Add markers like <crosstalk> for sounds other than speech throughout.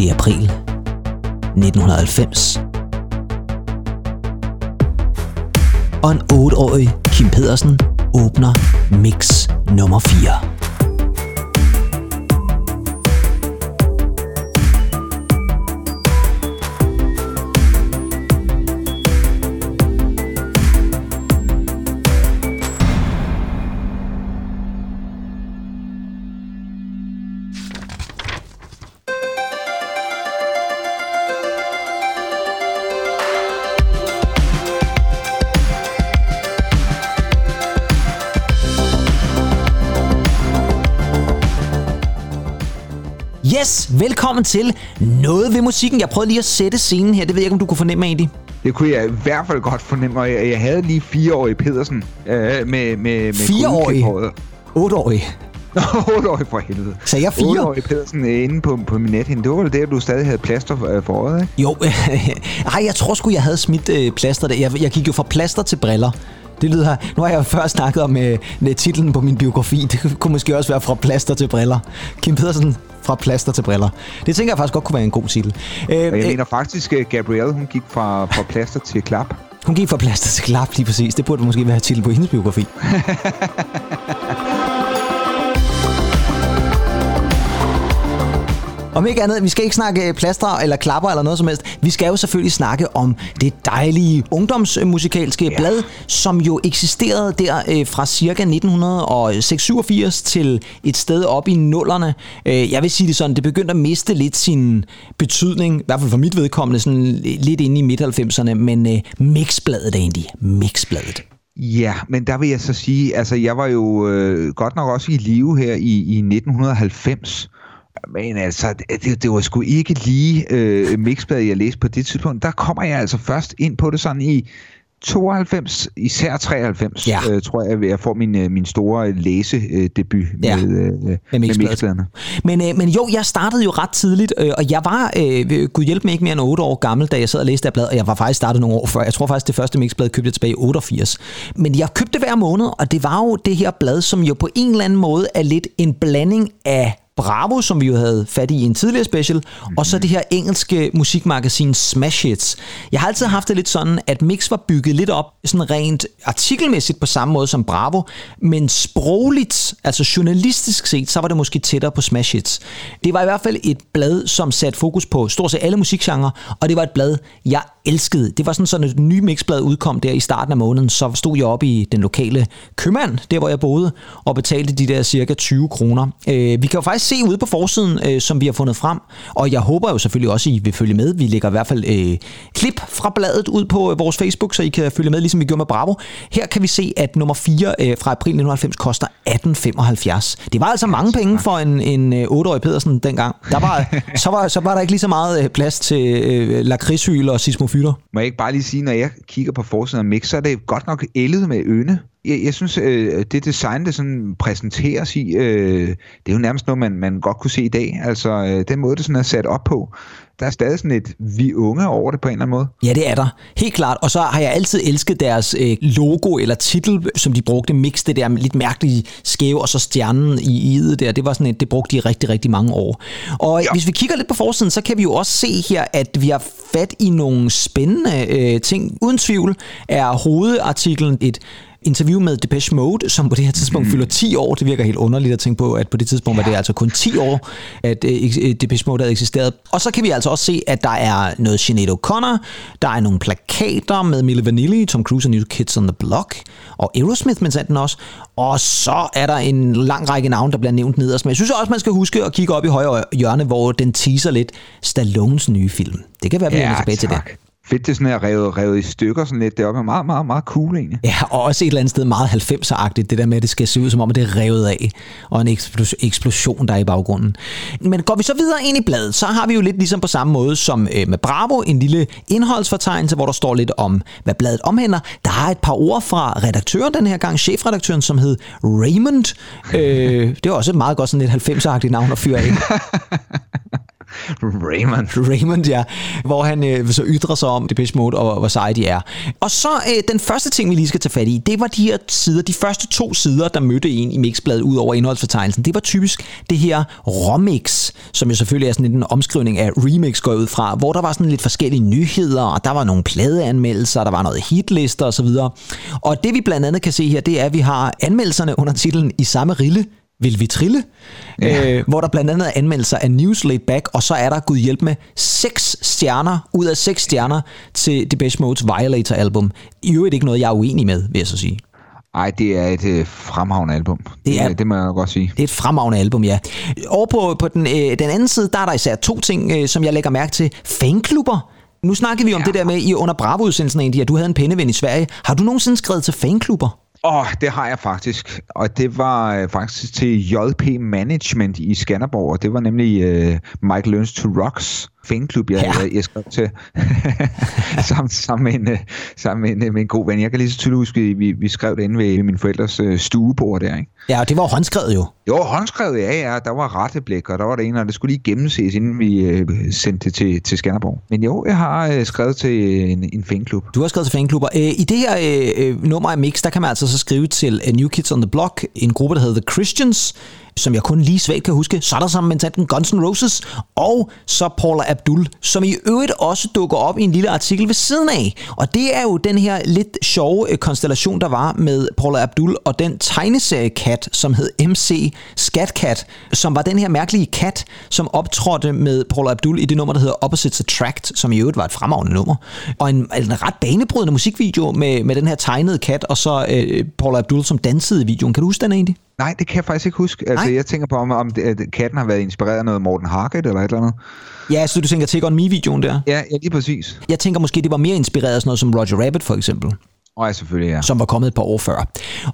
Det er april 1990. Og en 8-årig Kim Pedersen åbner mix nummer 4. velkommen til Noget ved musikken. Jeg prøvede lige at sætte scenen her. Det ved jeg ikke, om du kunne fornemme, Andy. Det kunne jeg i hvert fald godt fornemme, og jeg, jeg havde lige fireårige Pedersen øh, med, med, med Fireårige? Otteårige? <laughs> Nå, otteårige for helvede. Sagde jeg fire? Otteårige Pedersen øh, inde på, på min nethinde. Det var der, du stadig havde plaster øh, for øjet, ikke? Jo, <laughs> ej, jeg tror sgu, jeg havde smidt øh, plaster der. Jeg, jeg gik jo fra plaster til briller. Det lyder, nu har jeg før snakket om øh, titlen på min biografi. Det kunne måske også være fra plaster til briller. Kim Pedersen fra plaster til briller. Det tænker jeg faktisk godt kunne være en god titel. Øh, jeg øh, mener faktisk, at Gabrielle hun gik fra, fra plaster til klap. Hun gik fra plaster til klap, lige præcis. Det burde måske være titel på hendes biografi. <laughs> Om ikke andet, vi skal ikke snakke plaster eller klapper eller noget som helst. Vi skal jo selvfølgelig snakke om det dejlige ungdomsmusikalske ja. blad, som jo eksisterede der øh, fra cirka 1986 til et sted op i nullerne. Øh, jeg vil sige det sådan, det begyndte at miste lidt sin betydning, i hvert fald for mit vedkommende, sådan lidt inde i midt-90'erne, men øh, Mixbladet egentlig. Mixbladet. Ja, men der vil jeg så sige, altså jeg var jo øh, godt nok også i live her i, i 1990, men altså, det, det var sgu ikke lige øh, mixbladet, jeg læste på det tidspunkt. Der kommer jeg altså først ind på det sådan i 92, især 93, ja. øh, tror jeg, jeg får min, øh, min store læsedebut ja. med, øh, med, med mixbladene. Men, øh, men jo, jeg startede jo ret tidligt, øh, og jeg var, øh, gud hjælp mig, ikke mere end 8 år gammel, da jeg sad og læste det blad, og jeg var faktisk startet nogle år før. Jeg tror faktisk, det første mixblad købte jeg tilbage i 88. Men jeg købte det hver måned, og det var jo det her blad, som jo på en eller anden måde er lidt en blanding af Bravo, som vi jo havde fat i i en tidligere special, mm-hmm. og så det her engelske musikmagasin Smash Hits. Jeg har altid haft det lidt sådan, at Mix var bygget lidt op sådan rent artikelmæssigt på samme måde som Bravo, men sprogligt, altså journalistisk set, så var det måske tættere på Smash Hits. Det var i hvert fald et blad, som satte fokus på stort set alle musikgenre, og det var et blad, jeg elskede. Det var sådan, sådan et ny mixblad udkom der i starten af måneden, så stod jeg op i den lokale købmand, der hvor jeg boede, og betalte de der cirka 20 kroner. Øh, vi kan jo faktisk se ude på forsiden, øh, som vi har fundet frem, og jeg håber jo selvfølgelig også, at I vil følge med. Vi lægger i hvert fald øh, klip fra bladet ud på øh, vores Facebook, så I kan følge med, ligesom vi gjorde med Bravo. Her kan vi se, at nummer 4 øh, fra april 1990 koster 18,75. Det var altså mange penge for en, en øh, 8-årig Pedersen dengang. Der var, så, var, så var der ikke lige så meget øh, plads til øh, lakridshyl og sismofytter. Må jeg ikke bare lige sige, når jeg kigger på forsiden af Mix, så er det godt nok ældet med øne jeg, jeg synes, øh, det design, det sådan præsenteres i, øh, det er jo nærmest noget, man, man godt kunne se i dag. Altså, øh, den måde, det sådan er sat op på, der er stadig sådan et vi unge over det på en eller anden måde. Ja, det er der. Helt klart. Og så har jeg altid elsket deres øh, logo eller titel, som de brugte. Mix det der lidt mærkelige skæve, og så stjernen i idet der. Det var sådan et, det brugte de rigtig, rigtig mange år. Og ja. hvis vi kigger lidt på forsiden, så kan vi jo også se her, at vi har fat i nogle spændende øh, ting. Uden tvivl er hovedartiklen et interview med Depeche Mode, som på det her tidspunkt mm. fylder 10 år. Det virker helt underligt at tænke på, at på det tidspunkt ja. var det altså kun 10 år, at uh, Depeche Mode havde eksisteret. Og så kan vi altså også se, at der er noget Sinead O'Connor, der er nogle plakater med Milli Vanilli, Tom Cruise og New Kids on the Block, og Aerosmith, men den også. Og så er der en lang række navne, der bliver nævnt nederst. Men jeg synes også, man skal huske at kigge op i højre hjørne, hvor den teaser lidt Stallones nye film. Det kan være, vi ja, tilbage tak. til det fedt, det sådan er revet, revet i stykker sådan lidt deroppe. Meget, meget, meget cool egentlig. Ja, og også et eller andet sted meget 90'er-agtigt, det der med, at det skal se ud som om, at det er revet af, og en eksplosion, der er i baggrunden. Men går vi så videre ind i bladet, så har vi jo lidt ligesom på samme måde som øh, med Bravo, en lille indholdsfortegnelse, hvor der står lidt om, hvad bladet omhandler. Der er et par ord fra redaktøren den her gang, chefredaktøren, som hed Raymond. Øh, det var også et meget godt sådan lidt 90'er-agtigt navn at fyre af. <laughs> <laughs> Raymond. Raymond, ja. Hvor han øh, så ytrer sig om Depeche Mode og hvor seje de er. Og så øh, den første ting, vi lige skal tage fat i, det var de her sider, de første to sider, der mødte en i mixbladet ud over indholdsfortegnelsen. Det var typisk det her remix, som jo selvfølgelig er sådan en omskrivning af remix går ud fra, hvor der var sådan lidt forskellige nyheder, og der var nogle pladeanmeldelser, der var noget hitlister osv. Og det vi blandt andet kan se her, det er, at vi har anmeldelserne under titlen I samme rille, vil vi trille? Ja. Øh, hvor der blandt andet er anmeldelser af News Laid Back, og så er der, gud hjælp med, seks stjerner ud af seks stjerner til Depeche Modes Violator-album. I øvrigt ikke noget, jeg er uenig med, vil jeg så sige. Ej, det er et øh, fremragende album. Det, er, det, det må jeg godt sige. Det er et fremragende album, ja. Over på, på den, øh, den anden side, der er der især to ting, øh, som jeg lægger mærke til. Fanklubber. Nu snakkede vi om ja. det der med i under Bravo-udsendelsen egentlig, at du havde en penneven i Sverige. Har du nogensinde skrevet til fanklubber? Åh, oh, det har jeg faktisk. Og det var øh, faktisk til JP Management i Skanderborg, og det var nemlig øh, Mike Learns to Rocks fanklub, jeg, ja. jeg, jeg skrev til <laughs> sammen, sammen, med en, øh, sammen med, en, øh, med en god ven. Jeg kan lige så tydeligt huske, at vi, vi skrev det inde ved min forældres øh, stuebord der. Ikke? Ja, og det var håndskrevet jo. Var håndskrevet, ja, ja. Der var retteblik, og der var det en, og det skulle lige gennemses, inden vi øh, sendte det til, til Skanderborg. Men jo, jeg har øh, skrevet til en, en fanklub. Du har skrevet til fanklubber. Øh, I det her øh, nummer af Mix, der kan man altså så skrive til New Kids on the Block, en gruppe, der hedder The Christians, som jeg kun lige svagt kan huske. Så er der sammen med tanten Guns N' Roses, og så Paula Abdul, som i øvrigt også dukker op i en lille artikel ved siden af. Og det er jo den her lidt sjove øh, konstellation, der var med Paula Abdul og den tegneseriekat, som hed MC Skatcat, som var den her mærkelige kat, som optrådte med Paula Abdul i det nummer, der hedder Opposites Attract, som i øvrigt var et fremragende nummer. Og en, en ret banebrydende musikvideo med, med den her tegnede kat, og så øh, Paula Abdul, som dansede i videoen. Kan du huske den egentlig? Nej, det kan jeg faktisk ikke huske. Altså, Nej. jeg tænker på, om, om det, at katten har været inspireret af noget Morten Harket eller et eller andet. Ja, så du tænker Take On Me-videoen der? Ja, ja, lige præcis. Jeg tænker måske, det var mere inspireret af sådan noget som Roger Rabbit for eksempel. Og ja, selvfølgelig, ja. Som var kommet et par år før.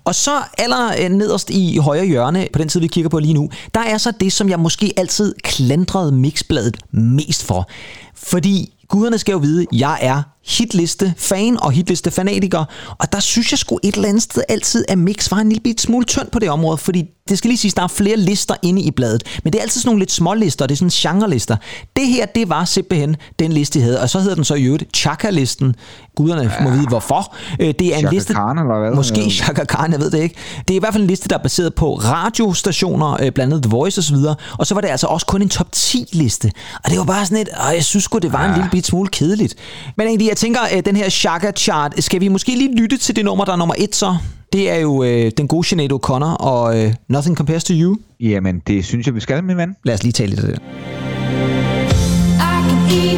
Og så aller øh, nederst i højre hjørne, på den side, vi kigger på lige nu, der er så det, som jeg måske altid klandrede Mixbladet mest for. Fordi guderne skal jo vide, jeg er hitliste fan og hitliste fanatiker, og der synes jeg sgu et eller andet sted altid, at Mix var en lille bit smule tynd på det område, fordi det skal lige sige, der er flere lister inde i bladet, men det er altid sådan nogle lidt små lister, det er sådan genre-lister. Det her, det var simpelthen den liste, de havde, og så hedder den så i øvrigt Chaka-listen. Guderne ja. må vide hvorfor. Øh, det er en Chaka liste, Khan, eller hvad? måske Chaka Khan, jeg ved det ikke. Det er i hvert fald en liste, der er baseret på radiostationer, øh, blandt andet The Voice osv., og så var det altså også kun en top 10 liste. Og det var bare sådan et, og jeg synes sgu, det var ja. en lille bit smule kedeligt. Men egentlig, jeg tænker, at den her Chaka Chart, skal vi måske lige lytte til det nummer, der er nummer 1 så? Det er jo øh, den gode Sinead O'Connor og øh, Nothing Compares to You. Jamen, det synes jeg, vi skal, min ven. Lad os lige tale lidt af det. I can eat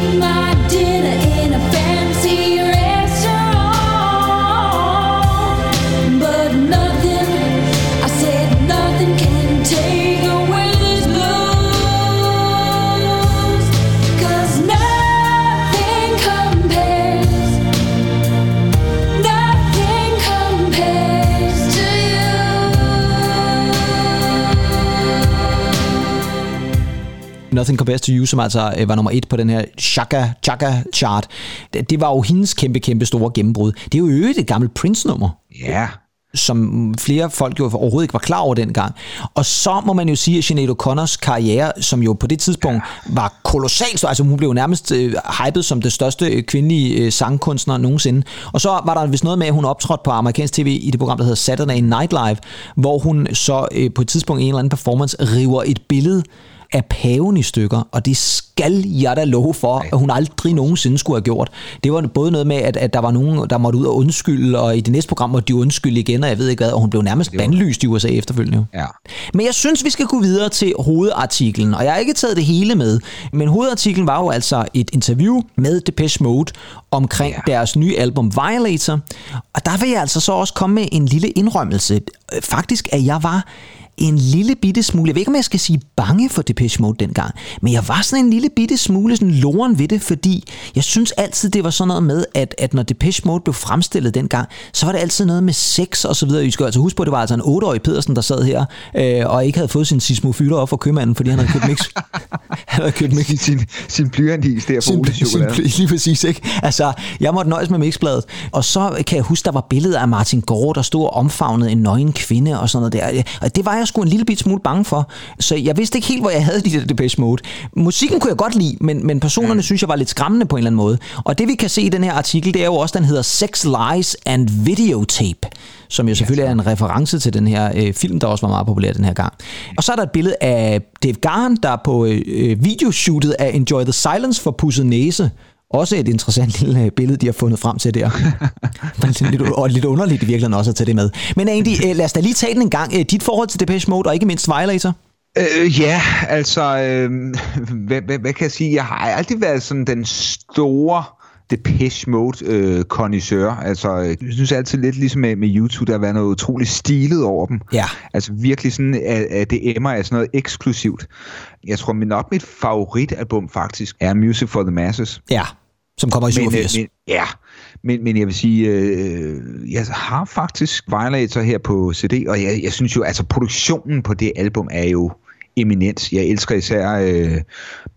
Nothing Compares to You, som altså øh, var nummer et på den her Chaka, Chaka chart. Det, det var jo hendes kæmpe, kæmpe store gennembrud. Det er jo øvrigt et gammelt Prince-nummer. Ja, som flere folk jo overhovedet ikke var klar over dengang. Og så må man jo sige, at Sinead O'Connors karriere, som jo på det tidspunkt var kolossalt, altså hun blev nærmest øh, hypet som det største øh, kvindelige øh, sangkunstner nogensinde. Og så var der vist noget med, at hun optrådte på amerikansk tv i det program, der hedder Saturday Night Live, hvor hun så øh, på et tidspunkt i en eller anden performance river et billede af paven i stykker, og det skal jeg da love for, at hun aldrig nogensinde skulle have gjort. Det var både noget med, at, at der var nogen, der måtte ud og undskylde, og i det næste program måtte de undskylde igen, og jeg ved ikke hvad, og hun blev nærmest bandlyst i USA efterfølgende. ja. Men jeg synes, vi skal gå videre til hovedartiklen, og jeg har ikke taget det hele med, men hovedartiklen var jo altså et interview med Depeche Mode omkring Ja. deres nye album Violator, og der vil jeg altså så også komme med en lille indrømmelse. Faktisk, at jeg var en lille bitte smule, jeg ved ikke, om jeg skal sige bange for Depeche Mode dengang, men jeg var sådan en lille bitte smule sådan loren ved det, fordi jeg synes altid, det var sådan noget med, at, at når Depeche Mode blev fremstillet dengang, så var det altid noget med sex og så videre. I skal altså huske på, at det var altså en 8-årig Pedersen, der sad her, øh, og ikke havde fået sin sismofytter op for købmanden, fordi han havde købt mix. <laughs> han havde købt med sin, sin, sin blyantis der sin, chokolade. lige præcis, ikke? Altså, jeg måtte nøjes med mixbladet. Og så kan jeg huske, der var billeder af Martin Gård, der stod og omfavnede en nøgen kvinde og sådan noget der. Og det var jeg sgu en lille bit smule bange for. Så jeg vidste ikke helt, hvor jeg havde de der Depeche Mode. Musikken kunne jeg godt lide, men, men personerne mm. synes jeg var lidt skræmmende på en eller anden måde. Og det vi kan se i den her artikel, det er jo også, den hedder Sex, Lies and Videotape som jo selvfølgelig er en reference til den her øh, film, der også var meget populær den her gang. Og så er der et billede af Dave Garn, der på øh, videoshootet af Enjoy the Silence for pusset næse. Også et interessant lille øh, billede, de har fundet frem til der. <laughs> Lidt, og lidt underligt i virkeligheden også at tage det med. Men Andy, øh, lad os da lige tage den en gang. Øh, Dit forhold til Depeche Mode, og ikke mindst Violator? Øh, ja, altså, øh, hvad, hvad, hvad kan jeg sige? Jeg har altid været sådan den store Depeche Mode øh, connoisseur. Altså, jeg synes altid lidt ligesom med, med YouTube, der har været noget utroligt stilet over dem. Ja. Altså virkelig sådan, at, at det emmer af sådan noget eksklusivt. Jeg tror, min op mit favoritalbum faktisk er Music for the Masses. Ja, som kommer i Men, 87. øh, men, ja, men, men jeg vil sige, øh, jeg har faktisk Violator her på CD, og jeg, jeg synes jo, altså produktionen på det album er jo eminent. Jeg elsker især øh,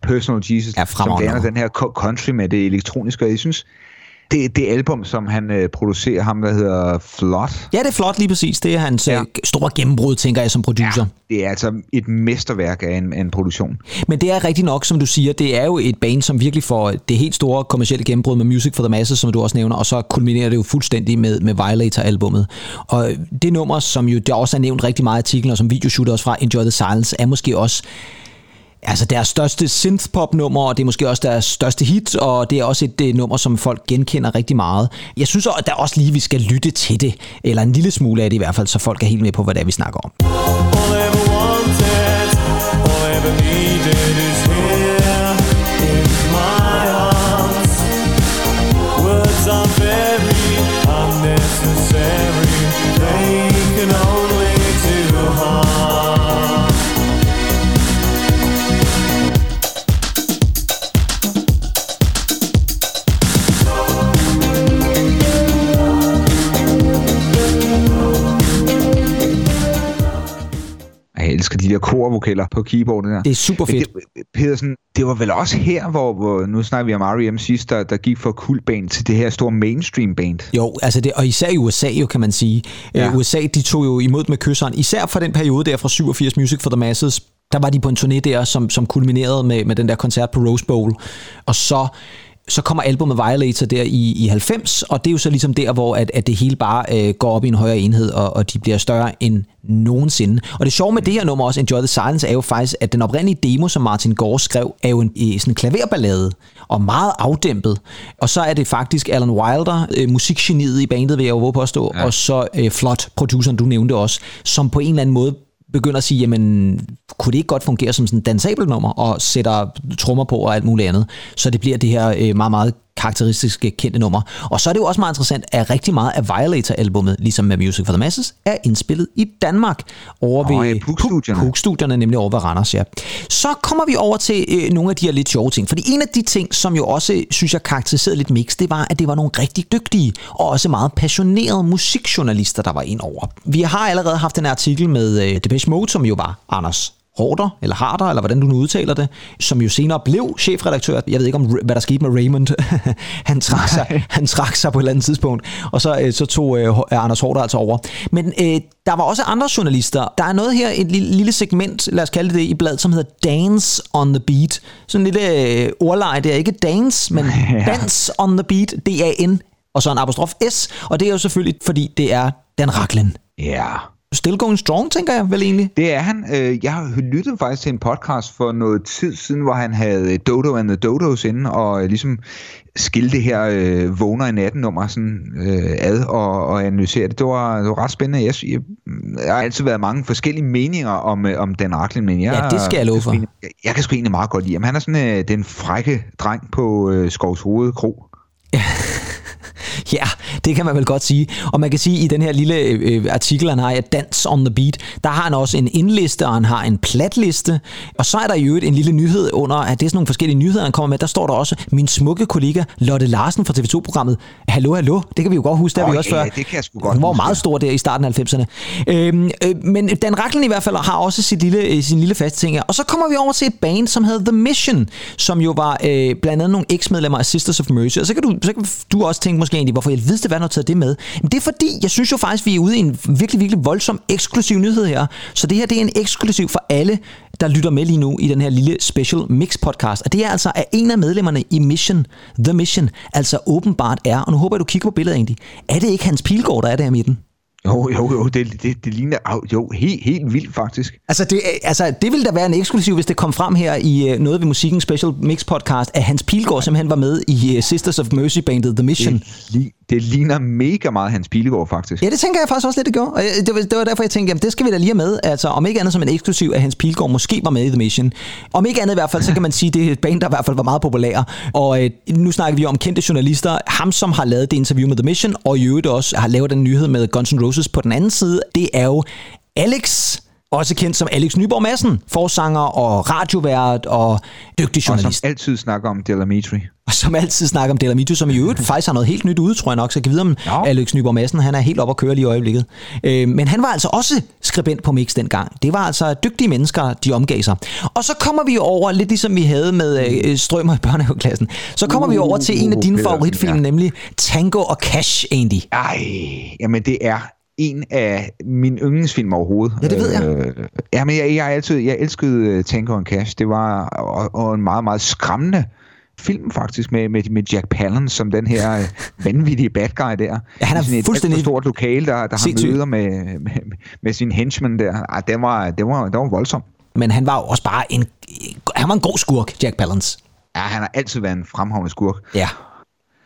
Personal Jesus, Ja, som blander den her co- country med det elektroniske, og jeg synes, det, det album, som han øh, producerer, ham der hedder Flot, Ja, det er flot lige præcis. Det er hans ja. Ja. store gennembrud, tænker jeg, som producer. det er altså et mesterværk af en, en produktion. Men det er rigtigt nok, som du siger, det er jo et band, som virkelig får det helt store kommercielle gennembrud med Music for the Masses, som du også nævner, og så kulminerer det jo fuldstændig med, med Violator-albummet. Og det nummer, som jo der også er nævnt rigtig meget i artiklen, og som videoshooter også fra Enjoy the Silence, er måske også altså deres største synthpop-nummer, og det er måske også deres største hit, og det er også et det nummer, som folk genkender rigtig meget. Jeg synes at der også lige, vi skal lytte til det, eller en lille smule af det i hvert fald, så folk er helt med på, hvad det er, vi snakker om. All I ever wanted, all I ever needed Jeg elsker de der korvokaler på keyboardet der. Det er super Men fedt. Det, Pedersen, det var vel også her, hvor, hvor nu snakker vi om R.E.M. sidst, der, der gik fra kultband til det her store mainstream band. Jo, altså det, og især i USA jo, kan man sige. Ja. Ja. Uh, USA, de tog jo imod med kysseren. Især fra den periode der fra 87 Music for the Masses, der var de på en turné der, som, som kulminerede med, med den der koncert på Rose Bowl. Og så så kommer albumet Violator der i, i 90, og det er jo så ligesom der, hvor at, at det hele bare øh, går op i en højere enhed, og, og de bliver større end nogensinde. Og det sjove med det her nummer også, Enjoy the Silence, er jo faktisk, at den oprindelige demo, som Martin Gore skrev, er jo en, i sådan en klaverballade, og meget afdæmpet. Og så er det faktisk Alan Wilder, øh, musikgeniet i bandet, vil jeg jo påstå, ja. og så øh, Flot, produceren, du nævnte også, som på en eller anden måde begynder at sige, jamen, kunne det ikke godt fungere som sådan et dansabelt nummer, og sætter trommer på og alt muligt andet, så det bliver det her øh, meget, meget karakteristiske kendte nummer. Og så er det jo også meget interessant, at rigtig meget af Violator-albummet, ligesom med Music for the Masses, er indspillet i Danmark. Over ved ja, Puk-studierne. Puk-studierne, nemlig over ved Randers, ja. Så kommer vi over til øh, nogle af de her lidt sjove ting. Fordi en af de ting, som jo også, synes jeg, karakteriserede lidt mix, det var, at det var nogle rigtig dygtige og også meget passionerede musikjournalister, der var ind over. Vi har allerede haft en artikel med øh, Depeche Mode, som jo var Anders Hårder, eller Harder, eller hvordan du nu udtaler det, som jo senere blev chefredaktør. Jeg ved ikke, om hvad der skete med Raymond. <laughs> han, trak sig, han trak sig på et eller andet tidspunkt, og så, øh, så tog øh, Anders Hårder altså over. Men øh, der var også andre journalister. Der er noget her, et lille, lille segment, lad os kalde det i bladet, som hedder Dance on the Beat. Sådan en lille øh, ordleje, det er ikke dance, men <laughs> Dance on the Beat, D-A-N, og så en apostrof S, og det er jo selvfølgelig, fordi det er Dan Raklen. Ja. Still going strong, tænker jeg vel egentlig. Det er han. Øh, Jeg har lyttet faktisk til en podcast for noget tid siden, hvor han havde Dodo and the Dodos inde, og øh, ligesom skilte det her øh, vågner i natten nummer sådan, øh, ad og, og analysere det. Det var, det var ret spændende. Jeg, jeg, jeg har altid været mange forskellige meninger om, øh, om Dan Racklin, men jeg, Ja, det skal jeg love for. Jeg, jeg kan sgu egentlig meget godt lide ham. Han er sådan øh, den frække dreng på øh, Skovs Hoved Kro. Ja, <laughs> <laughs> det kan man vel godt sige. Og man kan sige, at i den her lille øh, artikel, han har i Dance on the Beat, der har han også en indliste, og han har en platliste. Og så er der i øvrigt en lille nyhed under, at det er sådan nogle forskellige nyheder, han kommer med. Der står der også, min smukke kollega Lotte Larsen fra TV2-programmet. Hallo, hallo. Det kan vi jo godt huske, der Åh, vi også ja, før. ja, det kan jeg sgu godt Hun var huske, meget ja. stor der i starten af 90'erne. Øhm, øh, men Dan Racklin i hvert fald har også sit lille, øh, sin lille faste ting her. Og så kommer vi over til et band, som hedder The Mission, som jo var øh, blandt andet nogle eks-medlemmer af Sisters of Mercy. Og så kan du, så kan du også tænke måske egentlig, hvorfor jeg vidste, hvad der taget det med. Men det er fordi, jeg synes jo faktisk, vi er ude i en virkelig, virkelig voldsom eksklusiv nyhed her. Så det her, det er en eksklusiv for alle, der lytter med lige nu i den her lille special mix podcast. Og det er altså, at en af medlemmerne i Mission, The Mission, altså åbenbart er, og nu håber jeg, du kigger på billedet egentlig, er det ikke Hans Pilgaard, der er der i midten? Jo, jo, jo, det, det, det ligner jo helt, helt vildt faktisk. Altså det, altså, det ville da være en eksklusiv, hvis det kom frem her i øh, noget ved musikken special mix podcast, at Hans Pilgaard simpelthen var med i øh, Sisters of Mercy bandet The Mission. Det, det ligner mega meget Hans Pilegaard faktisk. Ja, det tænker jeg faktisk også lidt, det gjorde. Og øh, det var, det var derfor, jeg tænkte, jamen det skal vi da lige have med. Altså, om ikke andet som en eksklusiv, at Hans Pilgaard måske var med i The Mission. Om ikke andet i hvert fald, så kan man sige, at det er et band, der i hvert fald var meget populær. Og øh, nu snakker vi om kendte journalister. Ham, som har lavet det interview med The Mission, og i øvrigt også har lavet den nyhed med Guns N' Roses på den anden side, det er jo Alex, også kendt som Alex Nyborg Madsen, forsanger og radiovært og dygtig Og som journalist. altid snakker om Delamitri. Og som altid snakker om Delamito, som i øvrigt <laughs> faktisk har noget helt nyt ude, tror jeg nok. Så jeg kan vide om Ja. Alex Nyborg Madsen, han er helt op at køre lige i øjeblikket. Øh, men han var altså også skribent på Mix dengang. Det var altså dygtige mennesker, de omgav sig. Og så kommer vi over, lidt ligesom vi havde med øh, Strømmer i børnehaveklassen, så kommer vi over til en af dine Pedersen, favoritfilm, ja. nemlig Tango og Cash, egentlig. Ej, jamen det er en af mine yndlingsfilm overhovedet. Ja, det ved jeg. Øh, jamen, jeg, jeg, altid, jeg elskede uh, Tango and Cash. Det var og, og en meget, meget skræmmende film faktisk, med, med, med Jack Palance som den her øh, vanvittige bad guy der. Ja, han er sådan et fuldstændig stort lokale, der, der har møder med, med, med sin henchman der. Ej, det var, det var, det var voldsomt. Men han var jo også bare en, han var en god skurk, Jack Palance. Ja, han har altid været en fremhavende skurk. Ja.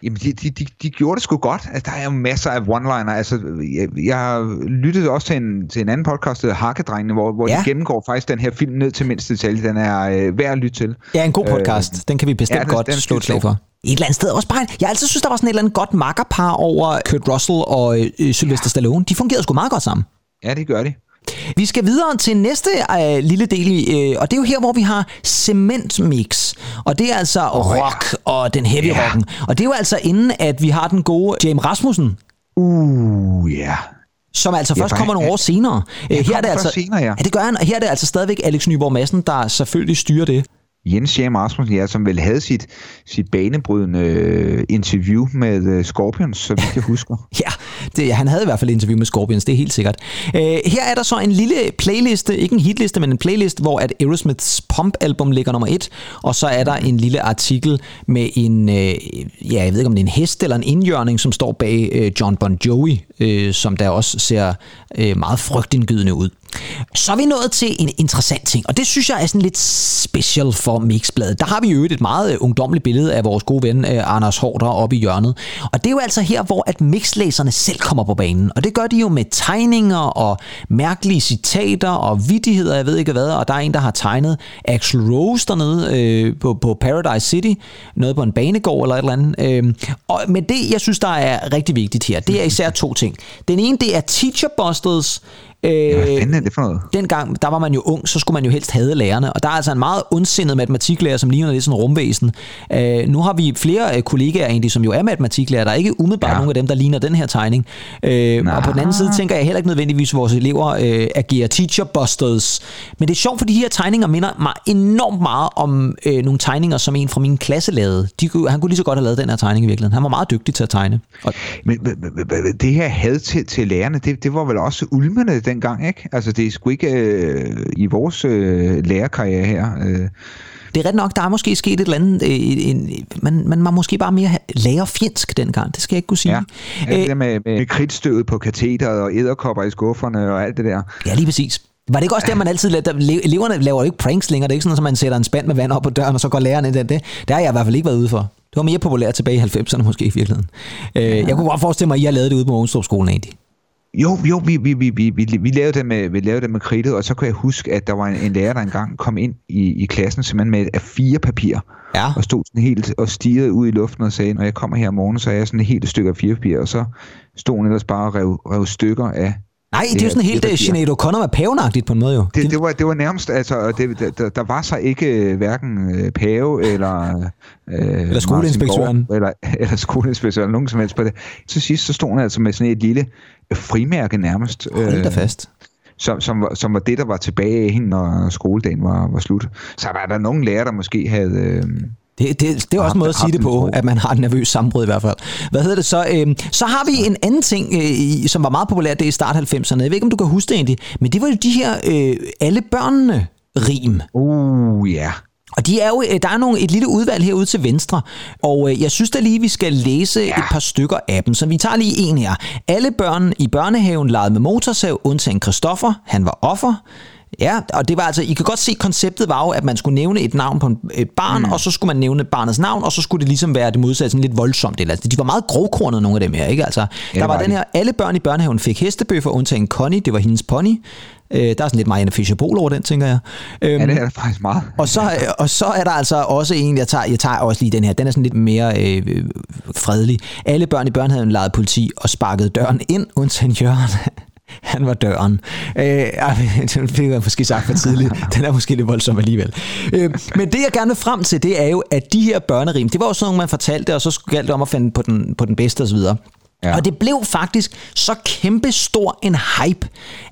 Jamen, de, de, de, de gjorde det sgu godt. Altså, der er jo masser af one-liner. Altså, jeg, jeg lyttede også til en, til en anden podcast, der Hakkedrengene, hvor, hvor Ja. de gennemgår faktisk den her film ned til mindste detalje. Den er øh, værd at lytte til. Ja, en god podcast. Øh, den kan vi bestemt ja, ja, den- godt den er slå et slag for. Et eller andet sted også bare... Jeg har altid synes, der var sådan et eller andet godt makkerpar over Kurt Russell og øh, Sylvester Stallone. De fungerede sgu meget godt sammen. Ja, det gør de. Vi skal videre til næste øh, lille del, øh, og det er jo her, hvor vi har cementmix. Og det er altså oh, rock og den heavy Ja. rocken. Og det er jo altså inden, at vi har den gode James Rasmussen, Uh, ja. Yeah. som altså Ja, først for kommer nogle år senere. Øh, her er det altså, senere, ja. ja. det gør han, og her er det altså stadigvæk Alex Nyborg Madsen, der selvfølgelig styrer det. Jens Jem Rasmussen, ja, som vel havde sit, sit banebrydende øh, interview med øh, Scorpions, så vidt jeg <laughs> husker. Ja, det, han havde i hvert fald et interview med Scorpions, det er helt sikkert. Øh, her er der så en lille playliste, ikke en hitliste, men en playlist, hvor at Aerosmiths Pump-album ligger nummer et, og så er der en lille artikel med en, øh, ja, jeg ved ikke om det er en hest eller en indjørning, som står bag øh, John Bon Jovi, øh, som der også ser øh, meget frygtindgydende ud. Så er vi nået til en interessant ting, og det synes jeg er sådan lidt special for Mixbladet. Der har vi jo et meget øh, ungdommeligt ungdomligt billede af vores gode ven øh, Anders Hårder oppe i hjørnet. Og det er jo altså her, hvor at mixlæserne selv kommer på banen. Og det gør de jo med tegninger og mærkelige citater og vidtigheder, jeg ved ikke hvad. Og der er en, der har tegnet Axl Rose dernede øh, på, på Paradise City. Noget på en banegård eller et eller andet. Øh, og, men det, jeg synes, der er rigtig vigtigt her, det er især to ting. Den ene, det er Teacher Busters. Øh, Ja, hvad fanden er det for noget? dengang, der var man jo ung, så skulle man jo helst have lærerne. Og der er altså en meget ondsindet matematiklærer, som ligner lidt sådan en rumvæsen. Øh, nu har vi flere øh, kollegaer egentlig, som jo er matematiklærer. Der er ikke umiddelbart ja. Nogen af dem, der ligner den her tegning. Øh, og på den anden side tænker jeg heller ikke nødvendigvis, at vores elever øh, agerer teacher busters. Men det er sjovt, for de her tegninger minder mig enormt meget om øh, nogle tegninger, som en fra min klasse lavede. De kunne, han kunne lige så godt have lavet den her tegning i virkeligheden. Han var meget dygtig til at tegne. Og, Men men- men- men det her had til, til lærerne, det, det var vel også ulmende dengang, ikke? Altså, det er sgu ikke øh, i vores øh, lærerkarriere her. Øh, Det er ret nok, der er måske sket et eller andet, øh, en, man, man var måske bare mere lærerfjendsk dengang, det skal jeg ikke kunne sige. ja, ja det Øh, der med, med kridtstøvet på katheteret og æderkopper i skufferne og alt det der. ja, lige præcis. Var det ikke også der, man altid lavede, der, le- eleverne laver jo ikke pranks længere, det er ikke sådan, at man sætter en spand med vand op på døren, og så går læreren ind det. Det har jeg i hvert fald ikke været ude for. Det var mere populært tilbage i 90'erne måske i virkeligheden. Øh, jeg kunne godt forestille mig, at I har lavet det ude på Mogenstrup skolen egentlig. Jo, jo, vi, vi, vi, vi, vi, vi, lavede det med, vi lavede det med kridtet, og så kunne jeg huske, at der var en, en lærer, der engang kom ind i, i klassen simpelthen med et A4-papir, Ja. og stod sådan helt og stirrede ud i luften og sagde, når jeg kommer her om morgenen, så er jeg sådan et helt stykke A4-papir, og så stod hun ellers bare og rev, rev stykker af. Nej, det er jo sådan helt det uh, Sinead O'Connor med pavenagtigt på en måde jo. Det, det, var, det var nærmest, altså, det, der, der var så ikke øh, hverken øh, pave eller... Øh, Eller skoleinspektøren. Borg, Eller, <laughs> eller skoleinspektøren, nogen som helst på det. Til sidst så stod hun altså med sådan et lille øh, frimærke nærmest. Hold da fast. som, som, var, som var det, der var tilbage af hende, når skoledagen var, var slut. Så var der nogen lærer, der måske havde... Øh, Det, det, det er også en måde at sige det på, at man har et nervøs sammenbrud i hvert fald. Hvad hedder det så? Øhm, så har vi en anden ting, øh, som var meget populært, det er i start 90'erne. Jeg ved ikke, om du kan huske det egentlig, men det var jo de her øh, alle børnene rim. uh, ja. Og de er jo, øh, der er nogle, et lille udvalg herude til venstre, og jeg synes da lige, vi skal læse ja. et par stykker af dem. Så vi tager lige en her. Alle børn i børnehaven legede med motorsav, undtagen Christoffer. Han var offer. Ja, og det var altså, I kan godt se, konceptet var jo, at man skulle nævne et navn på en, et barn, mm. og så skulle man nævne barnets navn, og så skulle det ligesom være det modsatte, sådan lidt voldsomt. Eller, altså, de var meget grovkornede, nogle af dem her, ikke? Altså, der var, var den de. her, alle børn i børnehaven fik hestebøffer, undtagen Connie, det var hendes pony. Øh, der er sådan lidt Marianne Fischer over den, tænker jeg. Øhm, Ja, det er der faktisk meget. og så, og så er der altså også en, jeg tager, jeg tager også lige den her, den er sådan lidt mere øh, øh, fredelig. Alle børn i børnehaven legede politi og sparkede døren ind, undtagen Jørgen. Han var døren. Øh, <laughs> det jeg måske sagt for tidligt. <laughs> Den er måske lidt voldsom alligevel. Øh, men det, jeg gerne vil frem til, det er jo, at de her børnerim, det var jo sådan nogle, man fortalte, og så galt det om at finde på den, på den bedste osv. Ja. Og det blev faktisk så kæmpe stor en hype,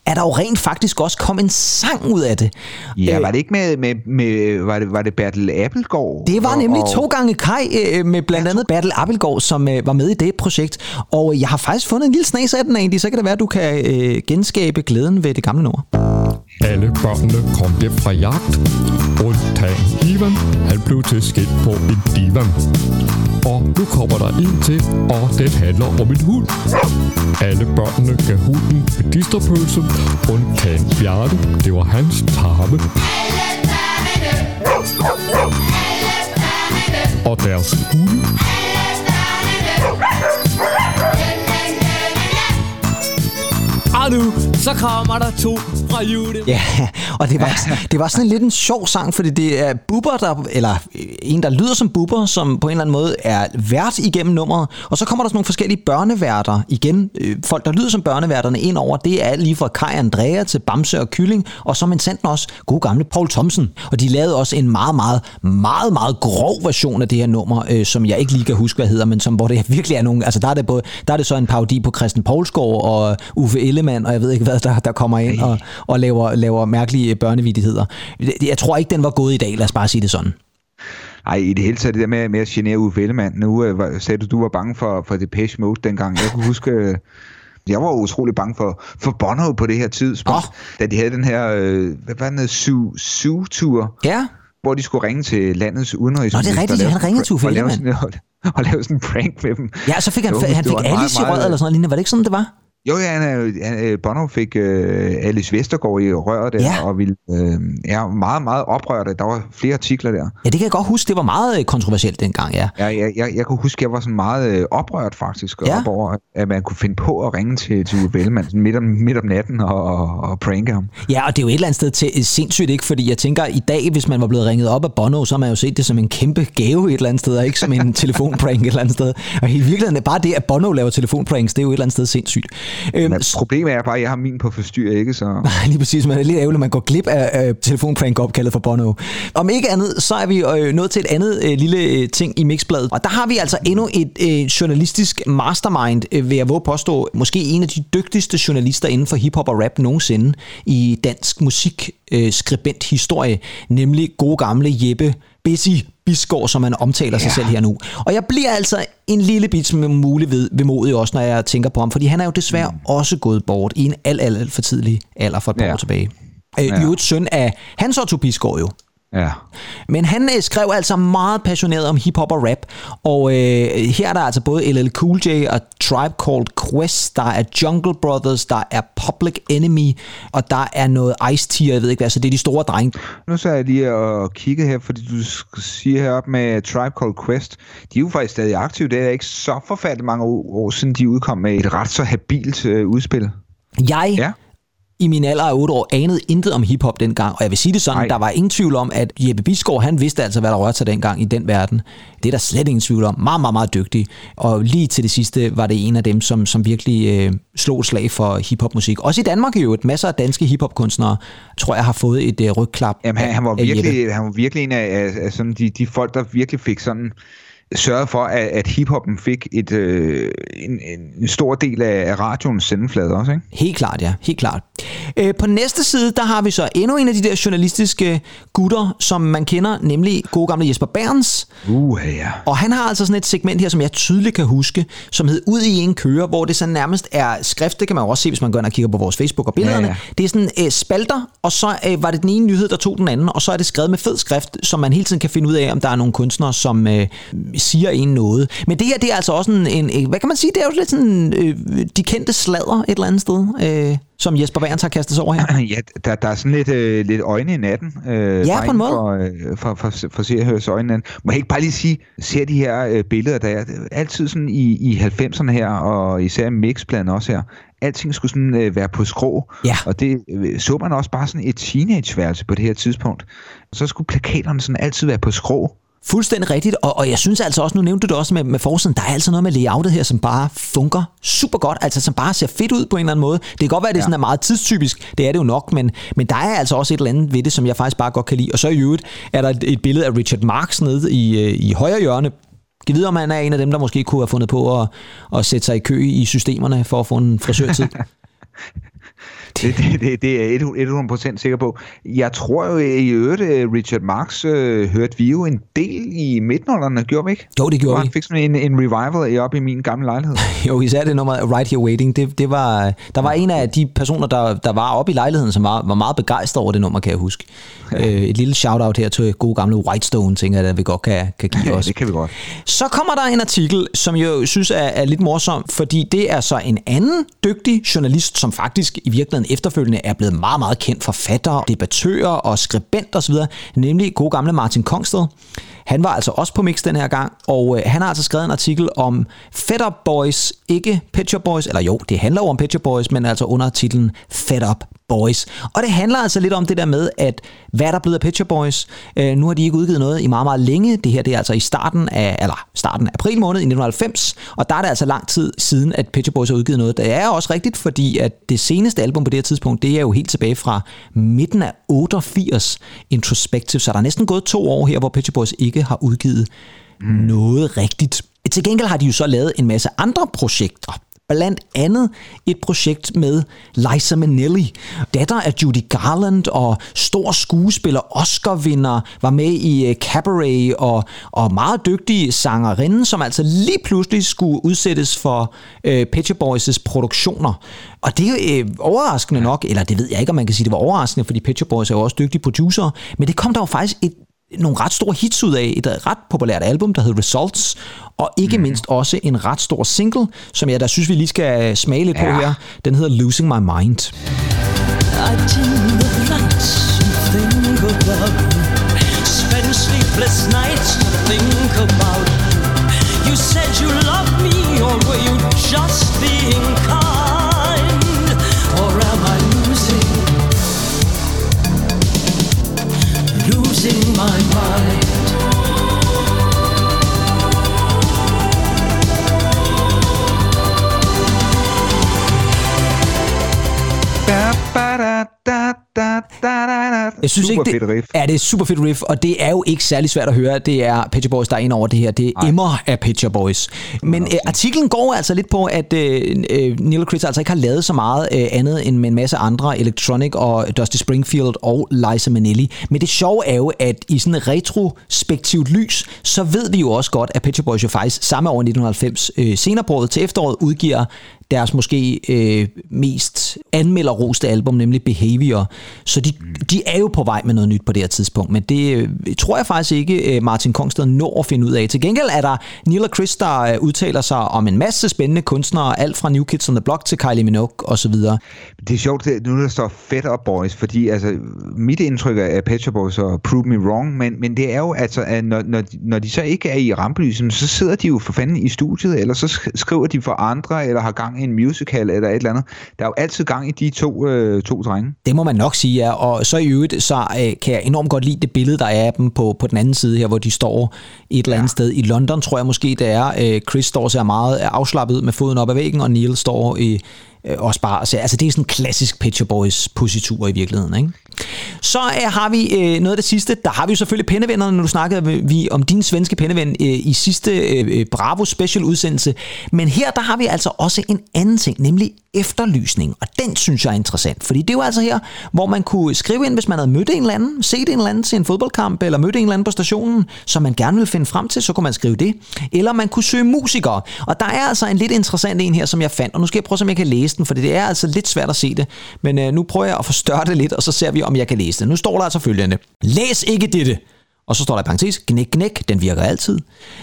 at der jo rent faktisk også kom en sang ud af det. Ja, Øh, var det ikke med, med, med var, det, var det Bertel Appelgaard? det var Og- nemlig og- to gange Kai øh, med blandt andet Bertel Appelgaard, som øh, var med i det projekt. Og jeg har faktisk fundet en lille snas af den egentlig, så kan det være, at du kan øh, genskabe glæden ved det gamle nummer. Alle børnene kom hjem fra jagt. Undtagen Ivan, han blev til skidt på en divan. Og nu kommer der en til, og den handler om en hund. Alle børnene gav hunden medisterpølse. Undtagen Bjarne, det var hans tarme. Og deres hunde. Og nu, så kommer der to fra jule. Ja, og det var, det var sådan lidt en sjov sang, fordi det er Bubber, der, eller en, der lyder som Bubber, som på en eller anden måde er vært igennem nummeret. Og så kommer der sådan nogle forskellige børneværter igen. Øh, Folk, der lyder som børneværterne ind over, det er lige fra Kai Andrea til Bamse og Kylling, og så men sandt også god gamle Paul Thomsen. Og de lavede også en meget, meget, meget, meget grov version af det her nummer, øh, som jeg ikke lige kan huske, hvad hedder, men som, hvor det virkelig er nogle, altså der er det, både, der er det så en parodi på Christian Poulsgaard og Uffe Ellemann, og jeg ved ikke hvad, der, der kommer ind og, og laver, laver mærkelige børnevidigheder. Jeg tror ikke, den var gået i dag, lad os bare sige det sådan. Ej, i det hele taget det der med, med at genere Uffe Ellemann. Nu øh, var- sagde du, du var bange for, for Depeche Mode dengang. Jeg kunne huske, øh, jeg var utrolig bange for, for Bono på det her tidspunkt, Åh. da de havde den her, øh, hvad var den, Su- Su-tur, Ja, hvor de skulle ringe til landets udenrigsminister. Nå, det er rigtigt, lave- han ringede til Uffe Ellemann. <laughs> og, lave sådan en prank med dem. ja så fik han, Jo, han fik var Alice i meget, røret meget- eller sådan noget lignende. Var det ikke sådan, det var? Jo, ja, han, han, øh, Bono fik øh, Alice Vestergaard i røret der, Ja. og ville, øh, er meget, meget oprørt. Der var flere artikler der. Ja, det kan jeg godt huske. Det var meget øh, kontroversielt dengang, ja. Jeg, jeg, jeg, jeg kunne huske, jeg var sådan meget øh, oprørt faktisk Ja. ja. op over, at man kunne finde på at ringe til, til Uffe Ellemann sådan midt, om, midt om natten og, og, og pranke ham. Ja, og det er jo et eller andet sted til, sindssygt, ikke? Fordi jeg tænker, i dag, hvis man var blevet ringet op af Bono, så har man jo set det som en kæmpe gave et eller andet sted, og ikke som en <laughs> telefonprank et eller andet sted. Og i virkeligheden, bare det, at Bono laver telefonpranks, det er jo et eller andet sted sindssygt. Øhm, Men problemet er bare, at jeg har min på forstyr, ikke? Så <laughs> Lige præcis, det er lidt ærgerligt, at man går glip af øh, telefonprank-opkaldet for Bono. Om ikke andet, så er vi øh, nået til et andet øh, lille øh, ting i Mixbladet. Og der har vi altså endnu et øh, journalistisk mastermind, øh, vil jeg våge påstå. Måske en af de dygtigste journalister inden for hiphop og rap nogensinde i dansk musik øh, skribent historie, nemlig gode gamle Jeppe Busy Bisgaard, som man omtaler sig selv her nu. Og jeg bliver altså en lille bit smule mulig ved, vemodig også, når jeg tænker på ham, fordi han er jo desværre mm. også gået bort i en alt, alt, alt for tidlig alder for et par Ja. år tilbage. Øh, Ja. Jo et søn af Hans Otto Bisgaard jo. Ja. Men han øh, skrev altså meget passioneret om hiphop og rap, og øh, her er der altså både LL Cool J og Tribe Called Quest, der er Jungle Brothers, der er Public Enemy, og der er noget Ice-T, jeg ved ikke hvad, så det er de store drenge. Nu så jeg lige og kigge her, fordi du siger heroppe med Tribe Called Quest. De er jo faktisk stadig aktive. Det er ikke så forfærdeligt mange år år siden, de udkom med et ret så habilt øh, udspil. Jeg Ja. I min alder af 8 år anede intet om hiphop dengang, og jeg vil sige det sådan, Nej. der var ingen tvivl om, at Jeppe Bisgaard, han vidste altså, hvad der rørte sig dengang i den verden. Det er der slet ingen tvivl om. Meget, meget, meget dygtig. Og lige til det sidste var det en af dem, som, som virkelig øh, slog slag for hiphopmusik. Også i Danmark jo, et masser af danske hiphopkunstnere, tror jeg, har fået et øh, rygklap Jamen, han, han, var virkelig, han var virkelig en af, af, af sådan de, de folk, der virkelig fik sådan sørget for, at, at hiphoppen fik et, øh, en, en, stor del af, radioens sendeflade også, ikke? Helt klart, ja. Helt klart. Øh, på næste side, der har vi så endnu en af de der journalistiske gutter, som man kender, nemlig gode gamle Jesper Berns. Uh, ja. Og han har altså sådan et segment her, som jeg tydeligt kan huske, som hed Ud i en køre, hvor det så nærmest er skrift, det kan man jo også se, hvis man går ind og kigger på vores Facebook og billederne. Ja, ja. Det er sådan øh, spalter, og så øh, var det den ene nyhed, der tog den anden, og så er det skrevet med fed skrift, som man hele tiden kan finde ud af, om der er nogle kunstnere, som øh, siger en noget. Men det her, det er altså også en, en, hvad kan man sige, det er jo lidt sådan øh, de kendte sladder et eller andet sted, øh, som Jesper Berns har kastet sig over her. <clears throat> Ja, der, der er sådan lidt, øh, lidt øjne i natten. Øh, Ja, på en måde. For, øh, for, for, for se og høres øjne i natten. Må jeg ikke bare lige sige, ser de her øh, billeder, der er altid sådan i, i 90'erne her, og især i mixpladen også her, alting skulle sådan øh, være på skrå. Ja. Og det øh, så man også bare sådan et teenageværelse på det her tidspunkt. Så skulle plakaterne sådan altid være på skrå. Fuldstændig rigtigt, og, og jeg synes altså også, nu nævnte du det også med, med forsiden, der er altså noget med layoutet her, som bare funker super godt, altså som bare ser fedt ud på en eller anden måde. Det kan godt være, at det ja. sådan er meget tidstypisk, det er det jo nok, men, men der er altså også et eller andet ved det, som jeg faktisk bare godt kan lide. Og så i øvrigt er der et, et billede af Richard Marx nede i, øh, i højre hjørne. Kan vide, om han er en af dem, der måske kunne have fundet på at, at sætte sig i kø i systemerne for at få en frisørtid. <laughs> Det, det, det, det er jeg 100% sikker på. Jeg tror jo i øvrigt, øh, Richard Marx øh, hørte vi jo en del i midtnålerne, gjorde vi ikke? Jo, det gjorde han vi. fik sådan en, en revival op i min gamle lejlighed. <laughs> Jo, især det nummer Right Here Waiting. Det, det var, der var en af de personer, der, der var oppe i lejligheden, som var, var meget begejstret over det nummer, kan jeg huske. <laughs> Øh, et lille shout-out her til gode gamle Whitestone, tænker jeg, at vi godt kan, kan give <laughs> Ja, os. det kan vi godt. Så kommer der en artikel, som jeg synes er, er lidt morsom, fordi det er så en anden dygtig journalist, som faktisk i virkeligheden efterfølgende er blevet meget, meget kendt forfatter, debattører og skribent osv., nemlig god gamle Martin Kongsted. Han var altså også på Mix den her gang, og øh, han har altså skrevet en artikel om Fed Up Boys, ikke Pet Boys, eller jo, det handler jo om Pet Boys, men altså under titlen Fed Up Boys. Og det handler altså lidt om det der med, at hvad er der blevet af Pet Shop Boys? Øh, nu har de ikke udgivet noget i meget, meget længe. Det her det er altså i starten af, eller starten af april måned i 1990, og der er det altså lang tid siden, at Pet Shop Boys har udgivet noget. Det er også rigtigt, fordi at det seneste album på det her tidspunkt, det er jo helt tilbage fra midten af 88 Introspective, så der er næsten gået to år her, hvor Pet Shop Boys ikke har udgivet noget rigtigt. Til gengæld har de jo så lavet en masse andre projekter. Blandt andet et projekt med Liza Minnelli, datter af Judy Garland og stor skuespiller, Oscar-vinder, var med i øh, Cabaret og, og meget dygtig sangerinde, som altså lige pludselig skulle udsættes for øh, Pitcher Boys' produktioner. Og det er øh, overraskende nok, eller det ved jeg ikke, om man kan sige, det var overraskende, fordi Pitcher Boys er jo også dygtige producer, men det kom der jo faktisk et nogle ret store hits ud af et ret populært album, der hed Results, og ikke mindst også en ret stor single, som jeg da synes, vi lige skal smage lidt på Ja. her. Den hedder Losing My Mind. I. Spend sleepless nights to think about you. You said you loved me, or were you just being kind? Losing my mind? Da, da, da, da. Jeg synes Super ikke, fedt riff. Ja, det er super fedt riff, og det er jo ikke særlig svært at høre. Det er Shop Boys, der er ind over det her. Det er emmer af Shop Boys. Men øh, artiklen går altså lidt på, at øh, øh, Neil Chris altså ikke har lavet så meget øh, andet end med en masse andre Electronic og Dusty Springfield og Liza Minnelli. Men det sjove er jo, at i sådan et retrospektivt lys, så ved vi jo også godt, at Shop Boys jo faktisk samme år i 1990, øh, senere på året til efteråret, udgiver deres måske øh, mest anmelderroste album, nemlig Behavior. Så de, de er jo på vej med noget nyt på det her tidspunkt, men det øh, tror jeg faktisk ikke, øh, Martin Kongsted når at finde ud af. Til gengæld er der Neil og Chris, der øh, udtaler sig om en masse spændende kunstnere, alt fra New Kids on the Block til Kylie Minogue osv. Det er sjovt, det, nu der står Fed Up Boys, fordi altså, mit indtryk er Pet Shop Boys og Prove Me Wrong, men, men det er jo altså, at når, når, når de så ikke er i rampelyset, så sidder de jo for fanden i studiet, eller så skriver de for andre, eller har gang gang i en musical eller et eller andet. Der er jo altid gang i de to, øh, to drenge. Det må man nok sige, ja. Og så i øvrigt, så øh, kan jeg enormt godt lide det billede, der er af dem på, på den anden side her, hvor de står et eller andet sted. I London, tror jeg måske, det er. Øh, Chris står og ser meget afslappet med foden op ad væggen, og Neil står i, øh, også bare og ser, altså det er sådan en klassisk Picture Boys positur i virkeligheden, ikke? Så øh, har vi øh, noget af det sidste. Der har vi jo selvfølgelig pennevennerne, når du snakkede øh, vi om din svenske penneven øh, i sidste øh, øh, Bravo Special udsendelse. Men her der har vi altså også en anden ting, nemlig efterlysning. Og den synes jeg er interessant, fordi det er jo altså her, hvor man kunne skrive ind, hvis man havde mødt en eller anden, set en eller anden til en fodboldkamp, eller mødt en eller anden på stationen, som man gerne vil finde frem til, så kunne man skrive det. Eller man kunne søge musikere. Og der er altså en lidt interessant en her, som jeg fandt, og nu skal jeg prøve, om jeg kan læse den, for det er altså lidt svært at se det. Men øh, nu prøver jeg at forstørre det lidt, og så ser vi, om jeg kan læse det. Nu står der altså følgende. Læs ikke dette. Og så står der i parentes, knæk, knæk, den virker altid.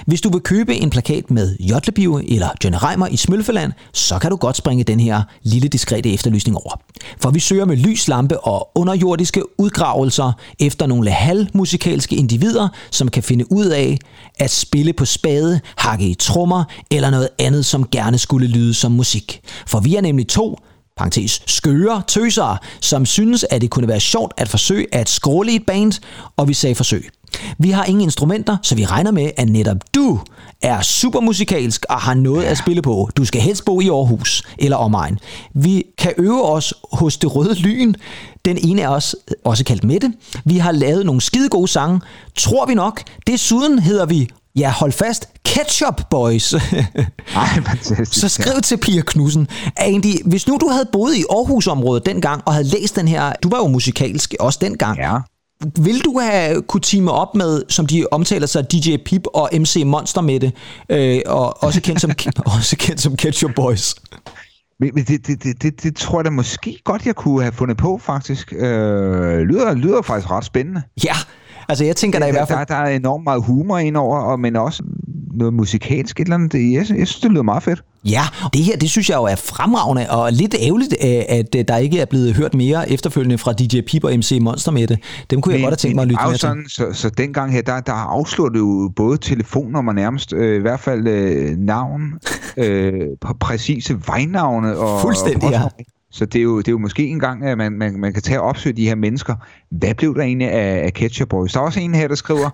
Hvis du vil købe en plakat med Jotlebio eller Johnny Reimer i Smølfeland, så kan du godt springe den her lille diskrete efterlysning over. For vi søger med lyslampe og underjordiske udgravelser efter nogle halvmusikalske individer, som kan finde ud af at spille på spade, hakke i trommer eller noget andet, som gerne skulle lyde som musik. For vi er nemlig to, parentes, skøre tøsere, som synes, at det kunne være sjovt at forsøge at skråle i et band, og vi sagde forsøg. Vi har ingen instrumenter, så vi regner med, at netop du er super musikalsk og har noget at spille på. Du skal helst bo i Aarhus eller omegn. Vi kan øve os hos det røde lyn. Den ene er os, også kaldt Mette. Vi har lavet nogle skide gode sange, tror vi nok. Desuden hedder vi Ja, hold fast. Ketchup Boys. <laughs> Ej, fantastisk. Så skriv til Pia Knudsen. Andy, hvis nu du havde boet i Aarhusområdet dengang, og havde læst den her, du var jo musikalsk også dengang, Ja. vil du have kunne teame op med, som de omtaler sig, DJ Pip og MC Monster med det, øh, og også kendt, som, <laughs> <laughs> også kendt som Ketchup Boys? Men, men det, det, det, det, det tror jeg da måske godt, jeg kunne have fundet på, faktisk. Øh, lyder, lyder faktisk ret spændende. Ja, altså jeg tænker da i hvert fald... Der, der er enormt meget humor indover, og, men også noget musikalsk et eller andet. Det- Jeg, jeg synes, det lyder meget fedt. Ja, det her, det synes jeg jo er fremragende, og lidt ærgerligt, øh, at øh, der ikke er blevet hørt mere efterfølgende fra DJ Pip og MC Monster med det. Dem kunne jeg godt have tænkt mig at lytte er mere til. sådan, så, så dengang her, der, der afslørede det jo både telefonnummer nærmest, øh, i hvert fald øh, navn, <laughs> øh, præ- præcise vejnavne. Og, Fuldstændig, og ja. Så det er, jo, det er jo måske en gang, at man, man, man kan tage og opsøge de her mennesker. Hvad blev der egentlig af, af Ketchup Boys? Der er også en her, der skriver,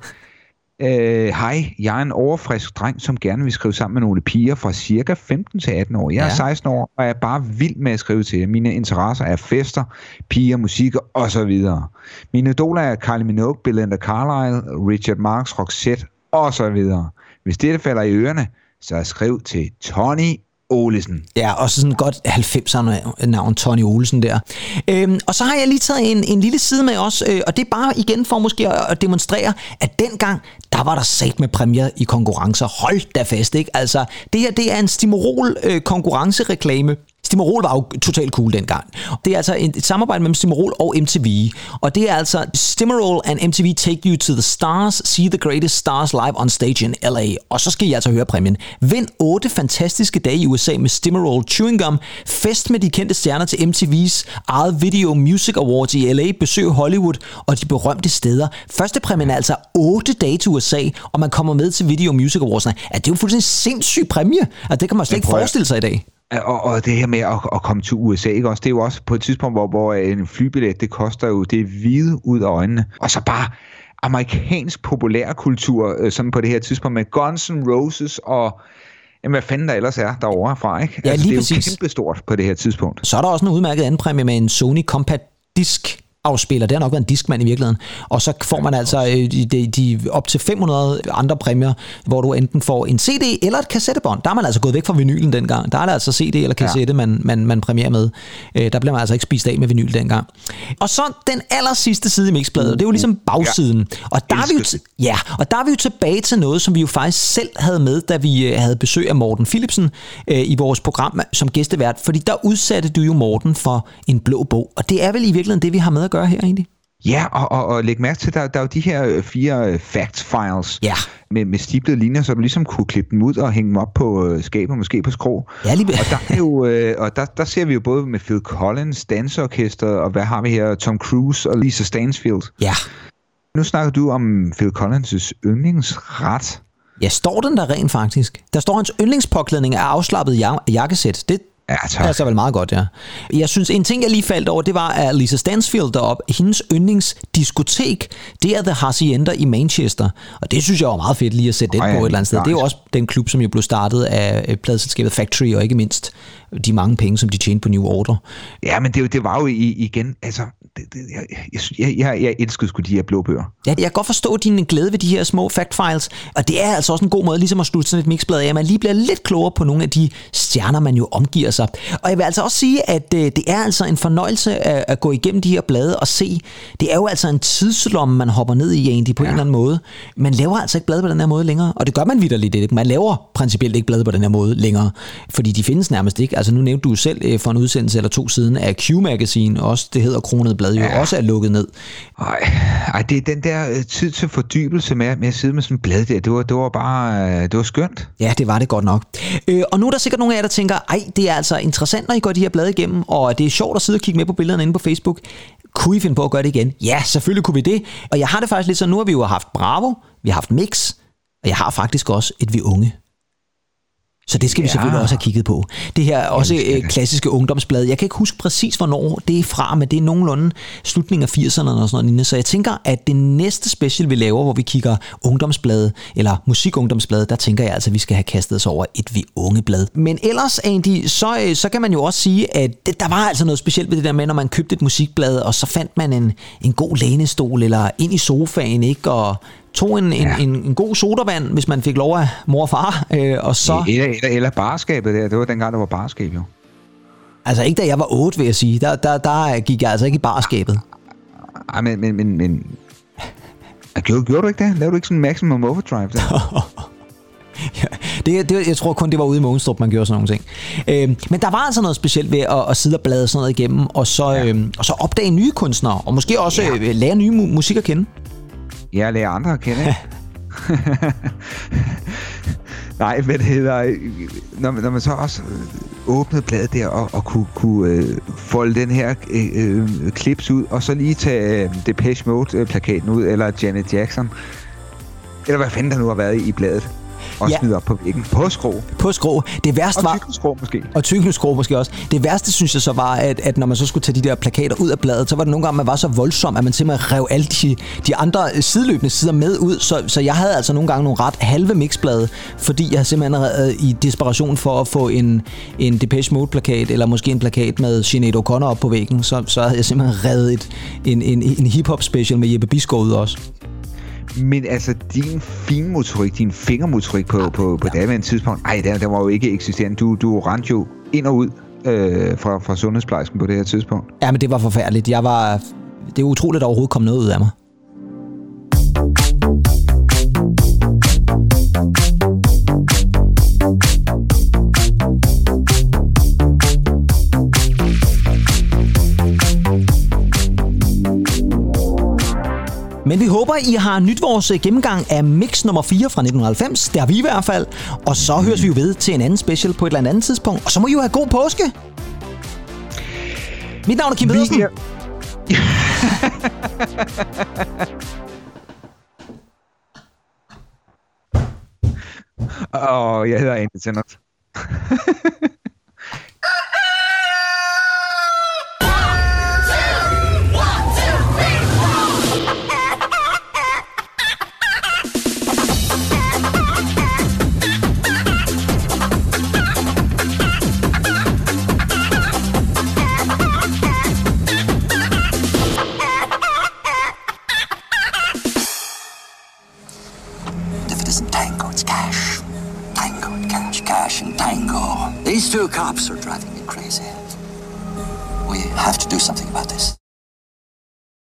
øh, Hej, jeg er en overfrisk dreng, som gerne vil skrive sammen med nogle piger fra cirka 15 til 18 år. Jeg er Ja. 16 år, og er bare vild med at skrive til jer. Mine interesser er fester, piger, musik og så videre. Mine idoler er Kylie Minogue, Belinda Carlisle, Richard Marx, Roxette og så videre. Hvis dette falder i ørerne, så skriv til Tony Olesen. Ja, og så sådan godt 90'erne navn Tony Olsen der. Øhm, og så har jeg lige taget en, en lille side med os, øh, og det er bare igen for måske at, at demonstrere, at dengang, der var der sat med præmier i konkurrencer. Hold da fast, ikke? Altså, det her, det er en Stimorol øh, konkurrencereklame. Stimorol var jo totalt cool dengang. Det er altså et, samarbejde mellem Stimorol og MTV. Og det er altså Stimorol and MTV take you to the stars, see the greatest stars live on stage in LA. Og så skal I altså høre præmien. Vind otte fantastiske dage i USA med Stimorol Chewing Gum. Fest med de kendte stjerner til MTV's eget Video Music Awards i LA. Besøg Hollywood og de berømte steder. Første præmien er altså 8 dage til USA, og man kommer med til Video Music Awards. Ja, det er jo fuldstændig sindssyg præmie. Altså, det kan man slet ikke forestille sig i dag. Og, og det her med at, at komme til USA, ikke også? Det er jo også på et tidspunkt, hvor, hvor en flybillet, det koster jo det hvide ud af øjnene. Og så bare amerikansk populærkultur, øh, sådan på det her tidspunkt, med Guns N' Roses og jamen, hvad fanden der ellers er derovre fra, ikke? Ja, altså, lige det er præcis. jo kæmpestort på det her tidspunkt. Så er der også en udmærket anden præmie med en Sony Compact Disc afspiller. Det har nok været en diskmand i virkeligheden. Og så får man altså øh, de, de, op til 500 andre præmier, hvor du enten får en CD eller et kassettebånd. Der er man altså gået væk fra vinylen dengang. Der er der altså CD eller kassette, ja. man, man, man premierer med. Øh, der bliver man altså ikke spist af med vinyl dengang. Og så den aller sidste side i mixbladet, det er jo ligesom bagsiden. Og der er vi jo, t- ja, og der er vi jo tilbage til noget, som vi jo faktisk selv havde med, da vi øh, havde besøg af Morten Philipsen øh, i vores program som gæstevært. Fordi der udsatte du jo Morten for en blå bog. Og det er vel i virkeligheden det, vi har med at gøre her egentlig. Ja, og, og, og læg mærke til, der, der er jo de her øh, fire øh, fact files Ja. med, med stiplede linjer, så du ligesom kunne klippe dem ud og hænge dem op på øh, måske på skrå. Ja, lige Og der er jo, øh, og der, der ser vi jo både med Phil Collins, danseorkester, og hvad har vi her, Tom Cruise og Lisa Stansfield. Ja. Nu snakker du om Phil Collins' yndlingsret. Ja, står den der rent faktisk? Der står hans yndlingspåklædning er afslappet ja- jakkesæt. Det Ja, tak. Ja, så vel meget godt, ja. Jeg synes, en ting, jeg lige faldt over, det var, at Lisa Stansfield deroppe, hendes yndlingsdiskotek, det er The Hacienda i Manchester. Og det synes jeg var meget fedt lige at sætte Ej, på et eller andet sted. Det er jo også den klub, som jo blev startet af øh, pladselskabet Factory, og ikke mindst de mange penge, som de tjente på New Order. Ja, men det, det var jo i, igen, altså, det, det, jeg, jeg, jeg, jeg, elskede sgu de her blå bøger. Ja, jeg kan godt forstå din glæde ved de her små fact files, og det er altså også en god måde ligesom at slutte sådan et mixblad af, at man lige bliver lidt klogere på nogle af de stjerner, man jo omgiver sig. Og jeg vil altså også sige, at øh, det er altså en fornøjelse at, at gå igennem de her blade og se, det er jo altså en tidslomme, man hopper ned i egentlig på ja. en eller anden måde. Man laver altså ikke blade på den her måde længere, og det gør man vidderligt. Man laver principielt ikke blade på den her måde længere, fordi de findes nærmest ikke. Altså nu nævnte du selv øh, for en udsendelse eller to siden af Q-Magazine, også det hedder Kronet Blad, jo ja. også er lukket ned. Ej, ej, det er den der øh, tid til fordybelse med, med at sidde med sådan en blad der, det var, det var bare, øh, det var skønt. Ja, det var det godt nok. Øh, og nu er der sikkert nogle af jer, der tænker, ej, det er altså interessant, når I går de her blade igennem, og det er sjovt at sidde og kigge med på billederne inde på Facebook. Kunne I finde på at gøre det igen? Ja, selvfølgelig kunne vi det. Og jeg har det faktisk lidt så, nu har vi jo haft Bravo, vi har haft Mix, og jeg har faktisk også et Vi Unge. Så det skal vi Ja. selvfølgelig også have kigget på. Det her er også skal øh, klassiske ungdomsblad. Jeg kan ikke huske præcis, hvornår det er fra, men det er nogenlunde slutningen af 80'erne og sådan noget. Så jeg tænker, at det næste special, vi laver, hvor vi kigger ungdomsblad eller musikungdomsblad, der tænker jeg altså, at vi skal have kastet os over et vi unge blad. Men ellers, Andy, så, øh, så kan man jo også sige, at der var altså noget specielt ved det der med, når man købte et musikblad, og så fandt man en, en god lænestol eller ind i sofaen, ikke? Og tog en, en, Ja. en, en god sodavand, hvis man fik lov af mor og far, øh, og så... Eller, eller, eller barskabet der, det var dengang, der var barskab jo. Altså ikke da jeg var 8, vil jeg sige. Der, der, der gik jeg altså ikke i barskabet. Ej, men, men, men, men Gjorde, gjorde du ikke det? Lavede du ikke sådan en maximum overdrive der? <laughs> Det, det, jeg tror kun, det var ude i Mogenstrup, man gjorde sådan nogle ting. Øh, men der var altså noget specielt ved at, at sidde og blade sådan noget igennem, og så, ja. øh, og så opdage nye kunstnere, og måske også Ja. ja. lære nye mu- musik at kende. Ja, lære andre at kende. <laughs> Nej, men det hedder, når, når man så også øh, åbnede bladet der og, og kunne, kunne øh, folde den her øh, øh, ud, og så lige tage øh, Depeche Mode-plakaten øh, ud, eller Janet Jackson, eller hvad fanden der nu har været i, i bladet, og Ja. ja. smide op på væggen på skrå. På skrå. Det værste Og var... måske. Og tykkelskrå måske også. Det værste, synes jeg så var, at, at når man så skulle tage de der plakater ud af bladet, så var det nogle gange, man var så voldsom, at man simpelthen rev alle de, de andre øh, sideløbende sider med ud. Så, så jeg havde altså nogle gange nogle ret halve mixblade, fordi jeg simpelthen havde i desperation for at få en, en Depeche Mode-plakat, eller måske en plakat med Sinead O'Connor op på væggen, så, så havde jeg simpelthen reddet et, en, en, en hip-hop special med Jeppe Bisgaard ud også. Men altså, din finmotorik, din fingermotorik på, på, på daværende tidspunkt, ej, den, den var jo ikke eksisterende. Du, du rendte jo ind og ud øh, fra, fra sundhedsplejersken på det her tidspunkt. Ja, men det var forfærdeligt. Jeg var... Det er utroligt, at der overhovedet kom noget ud af mig. Men vi håber, I har nyt vores øh, gennemgang af mix nummer 4 fra 1990. Det har vi i hvert fald. Og så høres vi jo ved til en anden special på et eller andet tidspunkt. Og så må I jo have god påske. Mit navn er Kim Pedersen. <laughs> Og jeg hedder Andy Sanders. <laughs> These two cops are driving me crazy. We have to do something about this.